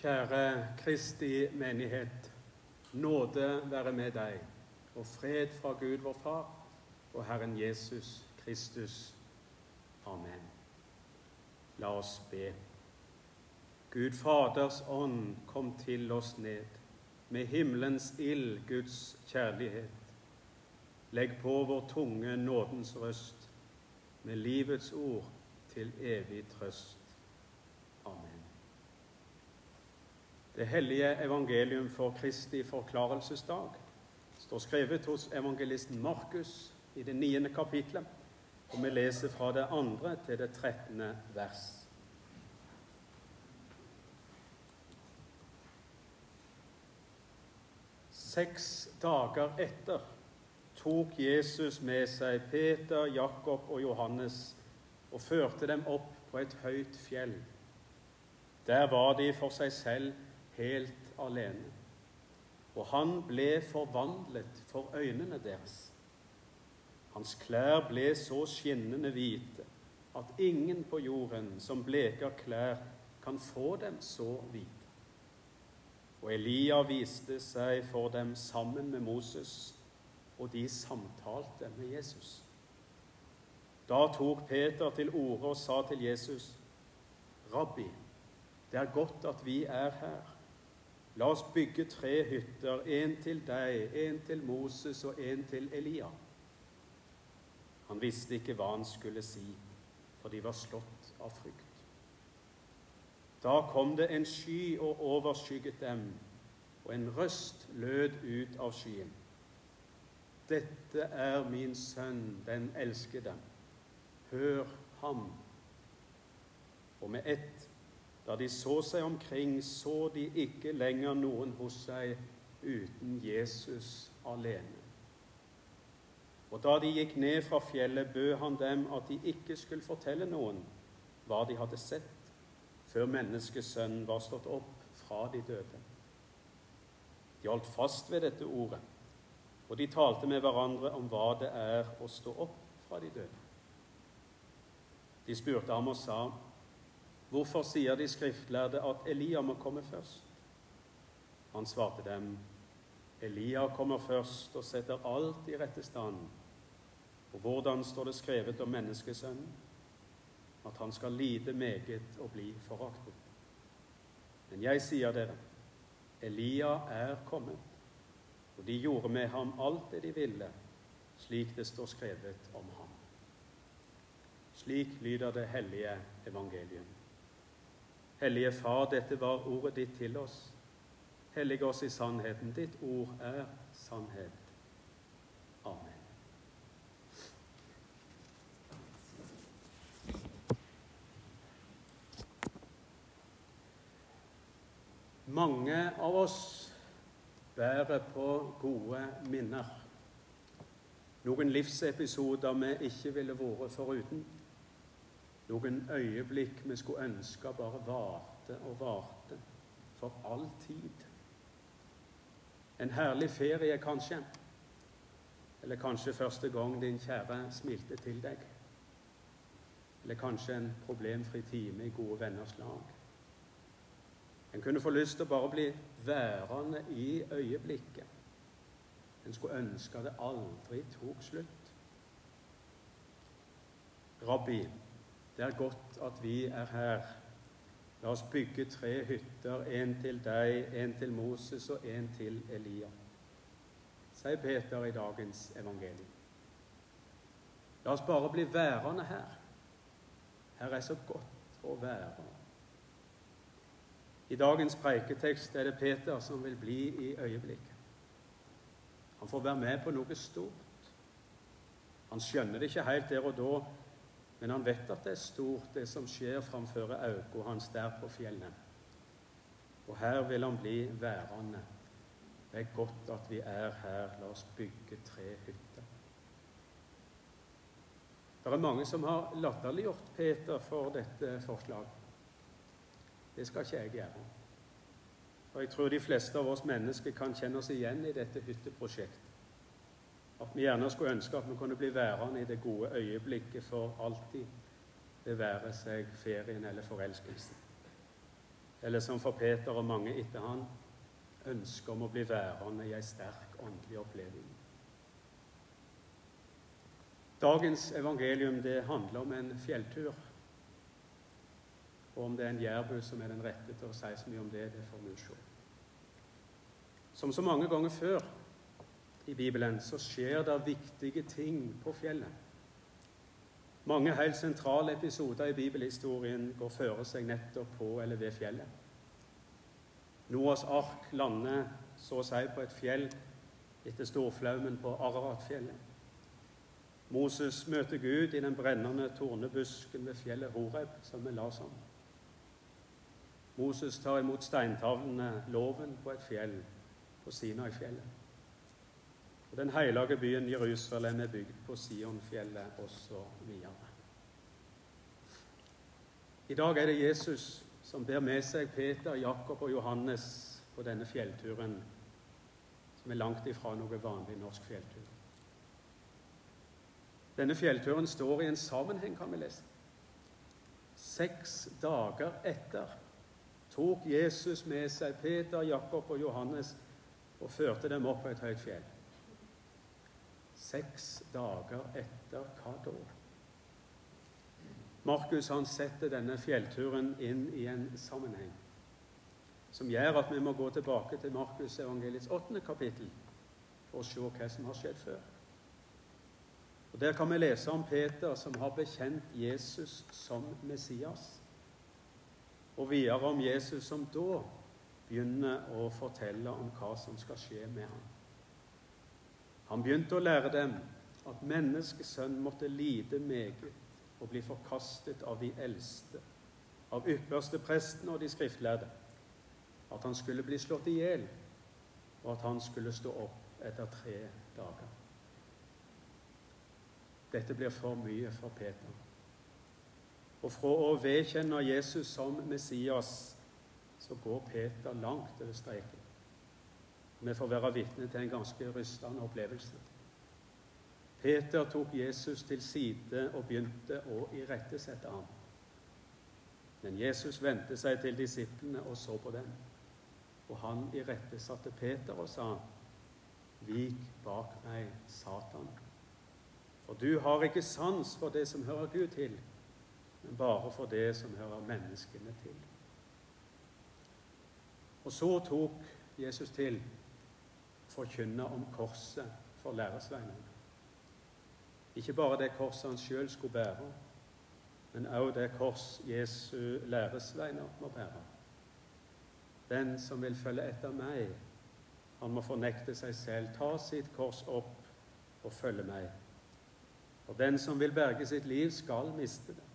Kjære Kristi menighet. Nåde være med deg, og fred fra Gud vår Far og Herren Jesus Kristus. Amen. La oss be. Gud Faders ånd, kom til oss ned, med himmelens ild, Guds kjærlighet. Legg på vår tunge nådens røst, med livets ord til evig trøst. Amen. Det hellige evangelium for Kristi forklarelsesdag står skrevet hos evangelisten Markus i det niende kapitlet, og vi leser fra det andre til det trettende vers. Seks dager etter tok Jesus med seg Peter, Jakob og Johannes og førte dem opp på et høyt fjell. Der var de for seg selv helt alene. Og han ble forvandlet for øynene deres. Hans klær ble så skinnende hvite at ingen på jorden som bleker klær, kan få dem så hvite. Og Elia viste seg for dem sammen med Moses, og de samtalte med Jesus. Da tok Peter til orde og sa til Jesus, 'Rabbi, det er godt at vi er her. La oss bygge tre hytter, en til deg, en til Moses og en til Elia.' Han visste ikke hva han skulle si, for de var slått av frykt. Da kom det en sky og overskygget dem, og en røst lød ut av skyen. Dette er min sønn, den elskede. Hør ham. Og med ett, da de så seg omkring, så de ikke lenger noen hos seg uten Jesus alene. Og da de gikk ned fra fjellet, bød han dem at de ikke skulle fortelle noen hva de hadde sett, før menneskesønnen var stått opp fra de døde. De holdt fast ved dette ordet, og de talte med hverandre om hva det er å stå opp fra de døde. De spurte ham og sa, 'Hvorfor sier de skriftlærde at Elia må komme først?' Han svarte dem, 'Elia kommer først og setter alt i rette stand.' Og hvordan står det skrevet om menneskesønnen? At han skal lide meget og bli foraktet. Men jeg sier dere, Elia er kommet, og de gjorde med ham alt det de ville, slik det står skrevet om ham. Slik lyder det hellige evangelium. Hellige Far, dette var ordet ditt til oss. Hellige oss i sannheten. Ditt ord er sannhet. Amen. Mange av oss bærer på gode minner. Noen livsepisoder vi ikke ville vært foruten. Noen øyeblikk vi skulle ønske bare varte og varte for all tid. En herlig ferie, kanskje. Eller kanskje første gang din kjære smilte til deg. Eller kanskje en problemfri time i gode venners lag. En kunne få lyst til å bare bli værende i øyeblikket. En skulle ønske det aldri tok slutt. Rabbi, det er godt at vi er her. La oss bygge tre hytter, en til deg, en til Moses og en til Elia. Sier Peter i dagens evangelium. La oss bare bli værende her. Her er så godt å være. I dagens preiketekst er det Peter som vil bli i øyeblikket. Han får være med på noe stort. Han skjønner det ikke helt der og da, men han vet at det er stort, det som skjer framfor øynene hans der på fjellet. Og her vil han bli værende. Det er godt at vi er her. La oss bygge tre hytter. Det er mange som har latterliggjort Peter for dette forslaget. Det skal ikke jeg gjøre. For jeg tror de fleste av oss mennesker kan kjenne oss igjen i dette hytteprosjektet. At vi gjerne skulle ønske at vi kunne bli værende i det gode øyeblikket for alltid. Det være seg ferien eller forelskelsen. eller som for Peter og mange etter han, ønsket om å bli værende i ei sterk åndelig oppleving. Dagens evangelium det handler om en fjelltur. Og om det er en jærbu som er den rette til å si så mye om det, det får vi se. Som så mange ganger før i Bibelen så skjer det viktige ting på fjellet. Mange helt sentrale episoder i bibelhistorien går føre seg nettopp på eller ved fjellet. Noas ark lander så å si på et fjell etter storflaumen på Araratfjellet. Moses møter Gud i den brennende tornebusken ved fjellet Horeb, som vi las om. Moses tar imot steintavlene, loven, på et fjell, på Sinai-fjellet. Og Den hellige byen Jerusalem er bygd på Sionfjellet osv. I dag er det Jesus som ber med seg Peter, Jakob og Johannes på denne fjellturen, som er langt ifra noe vanlig norsk fjelltur. Denne fjellturen står i en sammenheng, kan vi lese. Seks dager etter tok Jesus med seg Peter, Jakob og Johannes og førte dem opp på et høyt fjell. Seks dager etter hva da? Markus han setter denne fjellturen inn i en sammenheng som gjør at vi må gå tilbake til Markus evangeliets åttende kapittel for å se hva som har skjedd før. Og Der kan vi lese om Peter som har bekjent Jesus som Messias, og videre om Jesus som da begynner å fortelle om hva som skal skje med ham. Han begynte å lære dem at menneskesønn måtte lide meget og bli forkastet av de eldste, av ypperste presten og de skriftlærde, at han skulle bli slått i hjel, og at han skulle stå opp etter tre dager. Dette blir for mye for Peter. Og fra å vedkjenne Jesus som Messias så går Peter langt over streken. Vi får være vitne til en ganske rystende opplevelse. Peter tok Jesus til side og begynte å irettesette ham. Men Jesus vendte seg til disiplene og så på dem. Og han irettesatte Peter og sa, 'Vik bak meg, Satan.' For du har ikke sans for det som hører Gud til, men bare for det som hører menneskene til. Og så tok Jesus til forkynne om korset for læresveinene. Ikke bare det korset han sjøl skulle bære, men også det kors Jesu læresveiner må bære. Den som vil følge etter meg, han må fornekte seg selv, ta sitt kors opp og følge meg. For den som vil berge sitt liv, skal miste det.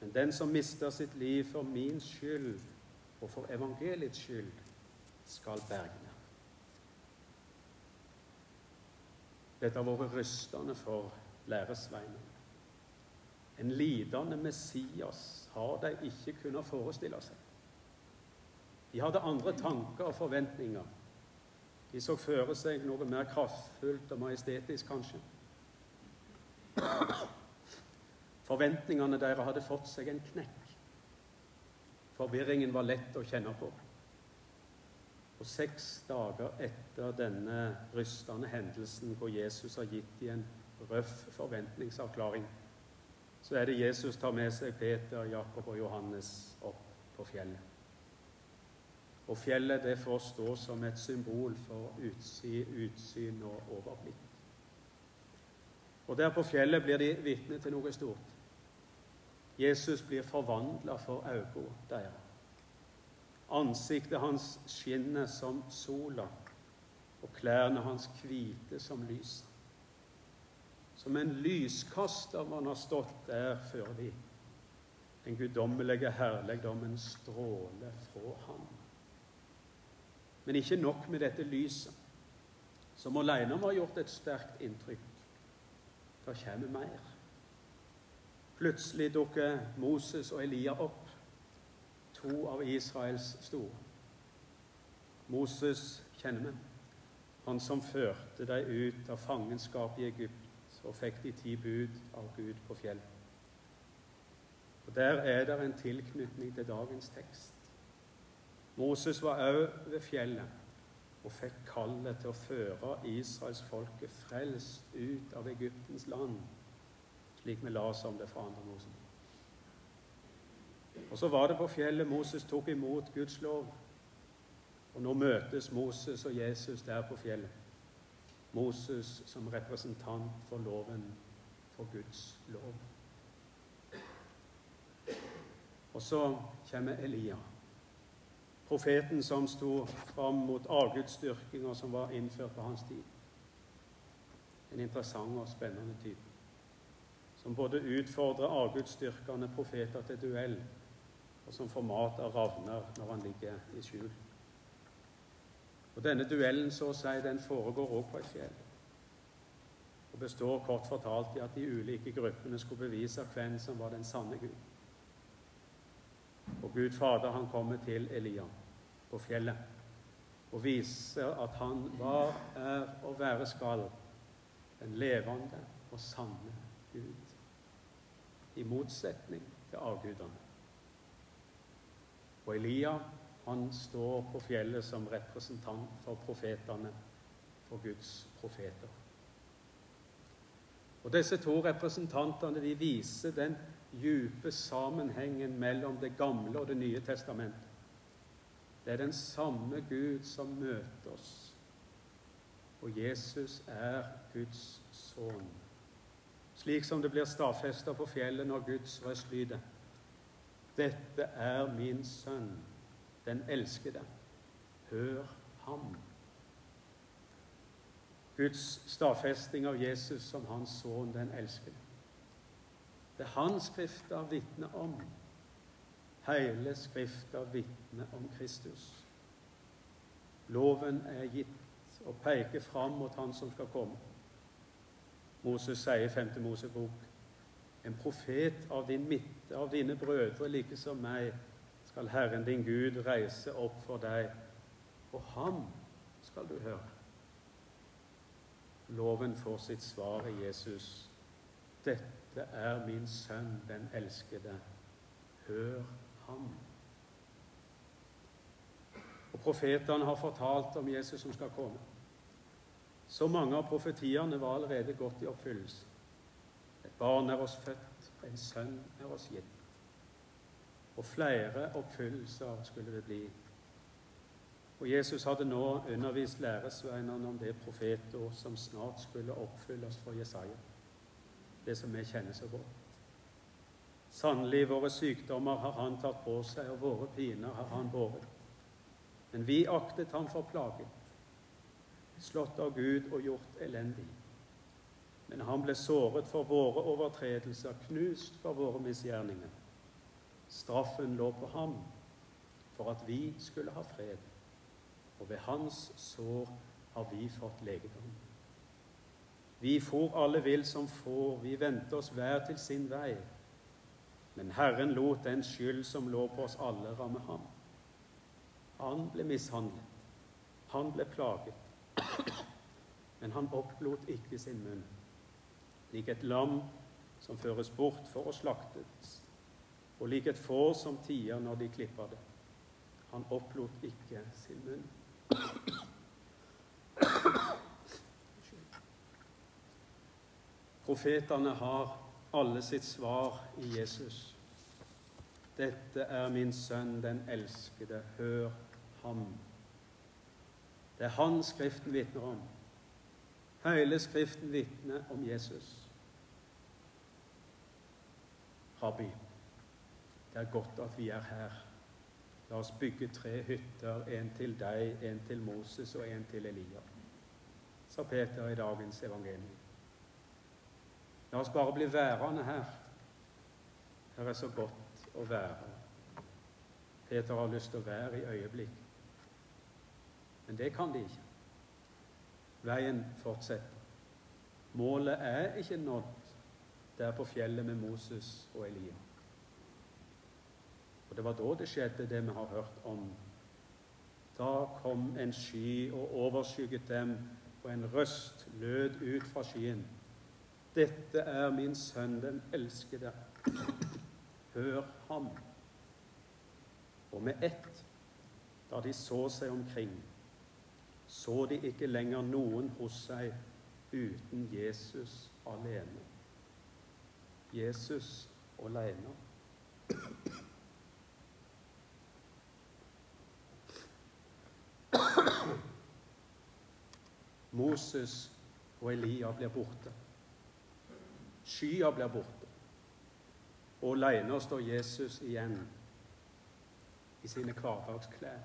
Men den som mister sitt liv for min skyld og for evangeliets skyld, skal berge det. Dette har vært rystende for læresveinen. En lidende Messias har de ikke kunnet forestille seg. De hadde andre tanker og forventninger. De så føre seg noe mer kraftfullt og majestetisk, kanskje. Forventningene deres hadde fått seg en knekk. Forvirringen var lett å kjenne på. Og seks dager etter denne rystende hendelsen hvor Jesus har gitt dem en røff forventningsavklaring, så er det Jesus tar med seg Peter, Jakob og Johannes opp på fjellet. Og fjellet det får stå som et symbol for utsyn, utsyn og overblikk. Og der på fjellet blir de vitne til noe stort. Jesus blir forvandla for øynene deres. Ansiktet hans skinner som sola, og klærne hans hvite som lyset. Som en lyskaster man har stått der før de. Den guddommelige herligdommen stråler fra ham. Men ikke nok med dette lyset, som alene må ha gjort et sterkt inntrykk. Det kommer mer. Plutselig dukker Moses og Elia opp to av Israels store. Moses kjenner vi. Han som førte dem ut av fangenskap i Egypt og fikk de ti bud av Gud på fjellet. Og Der er det en tilknytning til dagens tekst. Moses var òg ved fjellet og fikk kallet til å føre israelsfolket frelst ut av Egyptens land, slik vi las om det fra andre Mosebok. Og så var det på fjellet Moses tok imot Guds lov. Og nå møtes Moses og Jesus der på fjellet. Moses som representant for loven, for Guds lov. Og så kommer Elia, profeten som sto fram mot avgudsdyrkinga som var innført på hans tid. En interessant og spennende type, som både utfordrer avgudsdyrkende profeter til duell, og som får mat av ravner når han ligger i skjul. Og Denne duellen så å si, den foregår også på et fjell. Og består kort fortalt i at de ulike gruppene skulle bevise hvem som var den sanne Gud. Og Gud Fader han kommer til Elia på fjellet og viser at han var, er og være skal den levende og sanne Gud, i motsetning til avgudene. Og Elia han står på fjellet som representant for profetene, for Guds profeter. Og Disse to representantene de viser den djupe sammenhengen mellom Det gamle og Det nye testamentet. Det er den samme Gud som møter oss, og Jesus er Guds sønn. Slik som det blir stadfesta på fjellet når Guds røst lyder. Dette er min sønn, den elskede. Hør ham. Guds stadfesting av Jesus som hans sønn, den elskede. Det hans skrifter vitner om. Hele skrifter vitner om Kristus. Loven er gitt og peker fram mot Han som skal komme. Moses sier i 5. Mosebok en profet av din midte, av dine brødre, like som meg, skal Herren din Gud reise opp for deg, og ham skal du høre. Loven får sitt svar i Jesus. Dette er min sønn, den elskede. Hør ham. Og Profetene har fortalt om Jesus som skal komme. Så mange av profetiene var allerede gått i oppfyllelse. Et barn er oss født, en sønn er oss gitt. Og flere oppfyllelser skulle det bli. Og Jesus hadde nå undervist læresveinene om det profetord som snart skulle oppfylles for Jesaja, det som vi kjenner så godt. Sannelig, våre sykdommer har han tatt på seg, og våre piner har han båret. Men vi aktet ham for plaget, slått av Gud og gjort elendig. Men han ble såret for våre overtredelser, knust for våre misgjerninger. Straffen lå på ham for at vi skulle ha fred, og ved hans sår har vi fått legedom. Vi for alle vill som får, vi vendte oss hver til sin vei. Men Herren lot den skyld som lå på oss alle, ramme ham. Han ble mishandlet, han ble plaget, men han opplot ikke sin munn. Lik et lam som føres bort for å slaktes, og lik et får som tier når de klipper det. Han opplot ikke sin munn. Profetene har alle sitt svar i Jesus. Dette er min sønn, den elskede. Hør ham. Det er han Skriften vitner om. Hele Skriften vitner om Jesus. Rabbi, det er godt at vi er her. La oss bygge tre hytter, en til deg, en til Moses og en til Elia, sa Peter i dagens evangelium. La oss bare bli værende her. Her er så godt å være. Peter har lyst til å være i øyeblikk. Men det kan de ikke. Veien fortsetter. Målet er ikke nådd der på fjellet med Moses og Elia. Og Det var da det skjedde, det vi har hørt om. Da kom en sky og overskygget dem, og en røst lød ut fra skyen. Dette er min sønn, den elskede. Hør ham. Og med ett, Da de så seg omkring, så de ikke lenger noen hos seg uten Jesus alene. Jesus alene. Moses og Elia blir borte. Skya blir borte. Og alene står Jesus igjen i sine hverdagsklær.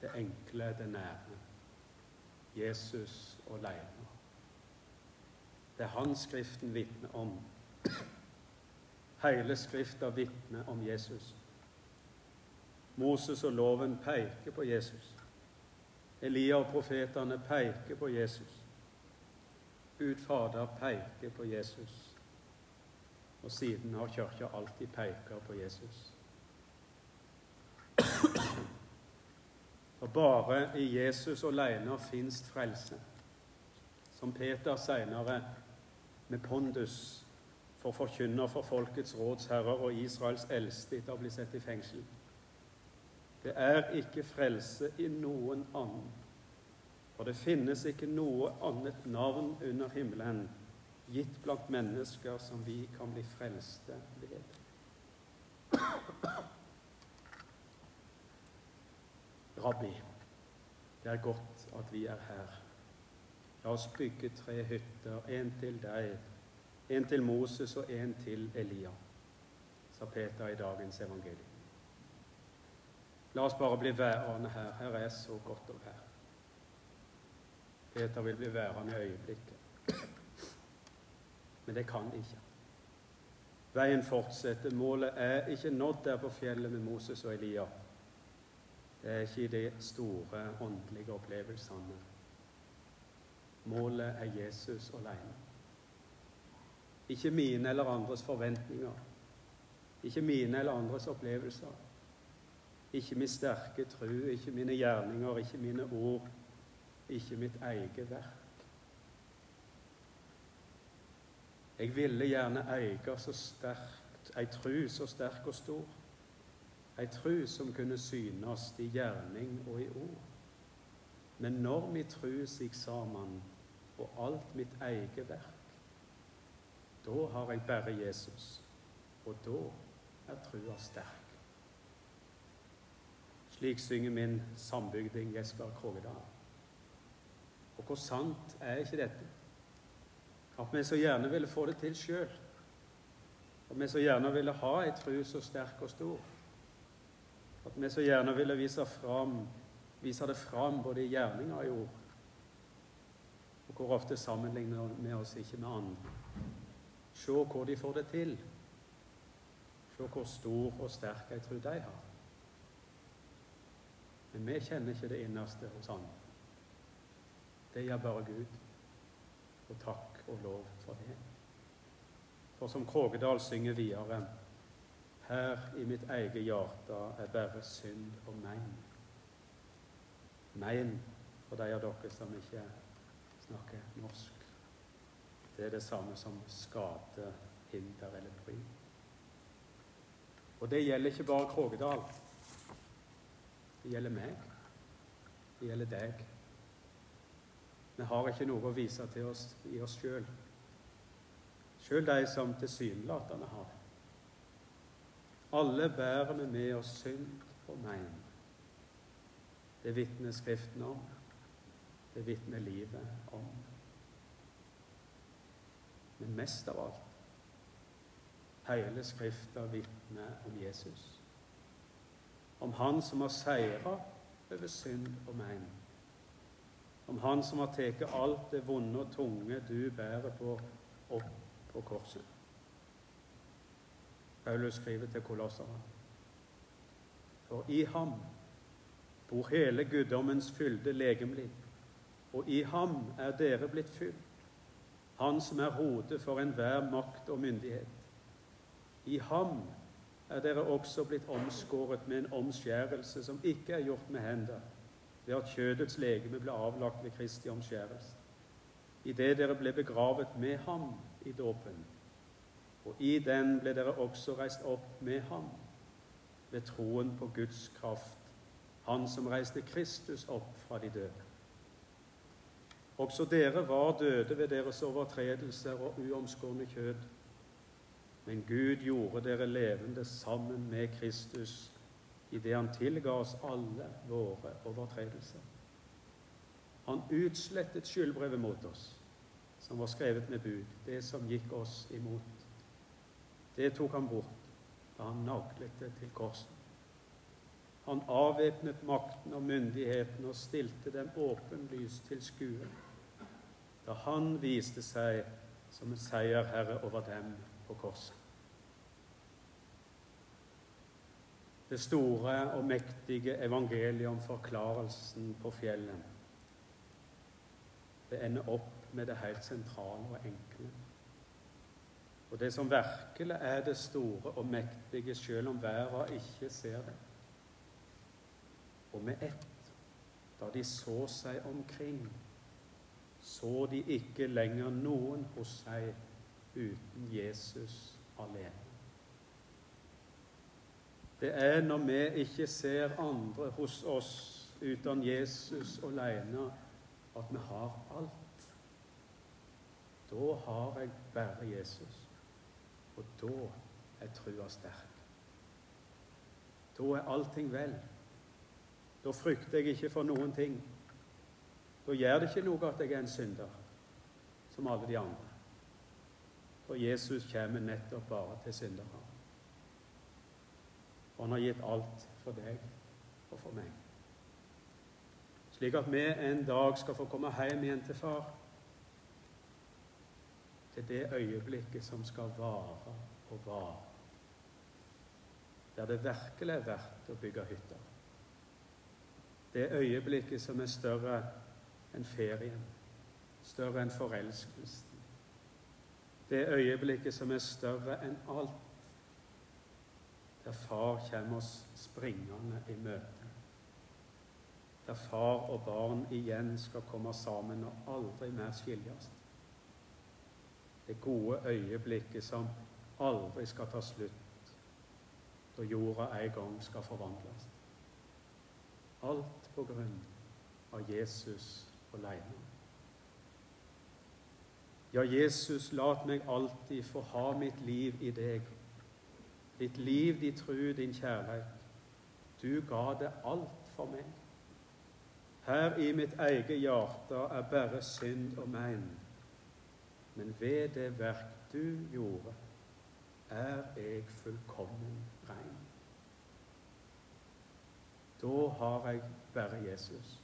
Det enkle, det nære. Jesus alene. Det er han Skriften vitner om. Hele Skrifta vitner om Jesus. Moses og loven peker på Jesus. Elia og profetene peker på Jesus. Gud Fader peker på Jesus. Og siden har Kirka alltid peker på Jesus. For bare i Jesus alene fins frelse. Som Peter seinere med pondus for forkynner for folkets råds herrer og Israels eldste etter å bli satt i fengsel. Det er ikke frelse i noen annen. For det finnes ikke noe annet navn under himmelen gitt blant mennesker som vi kan bli frelste ved. Rabbi, det er godt at vi er her. La oss bygge tre hytter, en til deg, en til Moses og en til Elia, sa Peter i dagens evangelium. La oss bare bli værende her. Her er så godt å være. Peter vil bli værende i øyeblikket. Men det kan ikke. Veien fortsetter. Målet er ikke nådd der på fjellet med Moses og Elia. Det er ikke i de store åndelige opplevelsene. Målet er Jesus alene. Ikke mine eller andres forventninger. Ikke mine eller andres opplevelser. Ikke min sterke tru, ikke mine gjerninger, ikke mine ord, ikke mitt eget verk. Jeg ville gjerne eie så sterkt, ei tru så sterk og stor. Ei tru som kunne synes i gjerning og i ord. Men når mi tru sig sammen, og alt mitt eget verk, da har jeg bare Jesus, og da er trua sterk. Slik synger min sambygding Jesper Krogedal. Og hvor sant er ikke dette? At vi så gjerne ville få det til sjøl. At vi så gjerne ville ha ei tru så sterk og stor. At vi så gjerne ville vise, fram, vise det fram både i gjerninger og i ord. Og hvor ofte sammenligner vi oss ikke med andre. Se hvor de får det til. Se hvor stor og sterk ei tru de har. Men vi kjenner ikke det innerste hos Han. Det gjør bare Gud. Og takk og lov for det. For som Krogedal synger videre Her i mitt eget hjerte er bare synd og mein. Mein, for de av dere som ikke snakker norsk, det er det samme som skade, hinder eller bry. Og det gjelder ikke bare Krogedal. Det gjelder meg. Det gjelder deg. Vi har ikke noe å vise til oss i oss sjøl. Sjøl de som tilsynelatende har det. Alle bærer vi med oss synd og mein. Det vitner Skriften om. Det vitner livet om. Men mest av alt hele Skrifta vitner om Jesus om Han som har seira over synd og mein. Om Han som har tatt alt det vonde og tunge du bærer på, opp på korset. Paulus skriver til kolosserne. For i ham bor hele guddommens fylde legemlig, og i ham er dere blitt fylt, han som er hodet for enhver makt og myndighet. I ham er dere også blitt omskåret med en omskjærelse som ikke er gjort med hender, ved at kjødets legeme ble avlagt ved Kristi omskjærelse. Idet dere ble begravet med ham i dåpen, og i den ble dere også reist opp med ham ved troen på Guds kraft Han som reiste Kristus opp fra de døde. Også dere var døde ved deres overtredelser og uomskårne kjød. Men Gud gjorde dere levende sammen med Kristus idet han tilga oss alle våre overtredelser. Han utslettet skyldbrevet mot oss, som var skrevet med bud, det som gikk oss imot. Det tok han bort da han naglet det til korset. Han avvæpnet makten og myndigheten og stilte dem åpenlyst til skue da han viste seg som en seierherre over dem på korset. Det store og mektige evangeliet om forklarelsen på fjellet. Det ender opp med det helt sentrale og enkle. Og det som virkelig er det store og mektige, selv om verden ikke ser det. Og med ett, da de så seg omkring, så de ikke lenger noen hos seg uten Jesus alene. Det er når vi ikke ser andre hos oss uten Jesus alene, at vi har alt. Da har jeg bare Jesus, og da er trua sterk. Da er allting vel. Da frykter jeg ikke for noen ting. Da gjør det ikke noe at jeg er en synder, som alle de andre. For Jesus kommer nettopp bare til syndere. Og han har gitt alt for deg og for meg. Slik at vi en dag skal få komme hjem igjen til far. Til det øyeblikket som skal vare og vare. Der det virkelig er verdt å bygge hytter. Det øyeblikket som er større enn ferien, større enn forelskelsen. Det øyeblikket som er større enn alt, der far kommer oss springende i møte. Der far og barn igjen skal komme sammen og aldri mer skilles. Det gode øyeblikket som aldri skal ta slutt, da jorda en gang skal forvandles. Alt på grunn av Jesus alene. Ja, Jesus, lat meg alltid få ha mitt liv i deg. Ditt liv, din tru, din kjærlighet. Du ga det alt for meg. Her i mitt eget hjerte er bare synd og mein. Men ved det verk du gjorde, er jeg fullkommen rein. Da har jeg bare Jesus.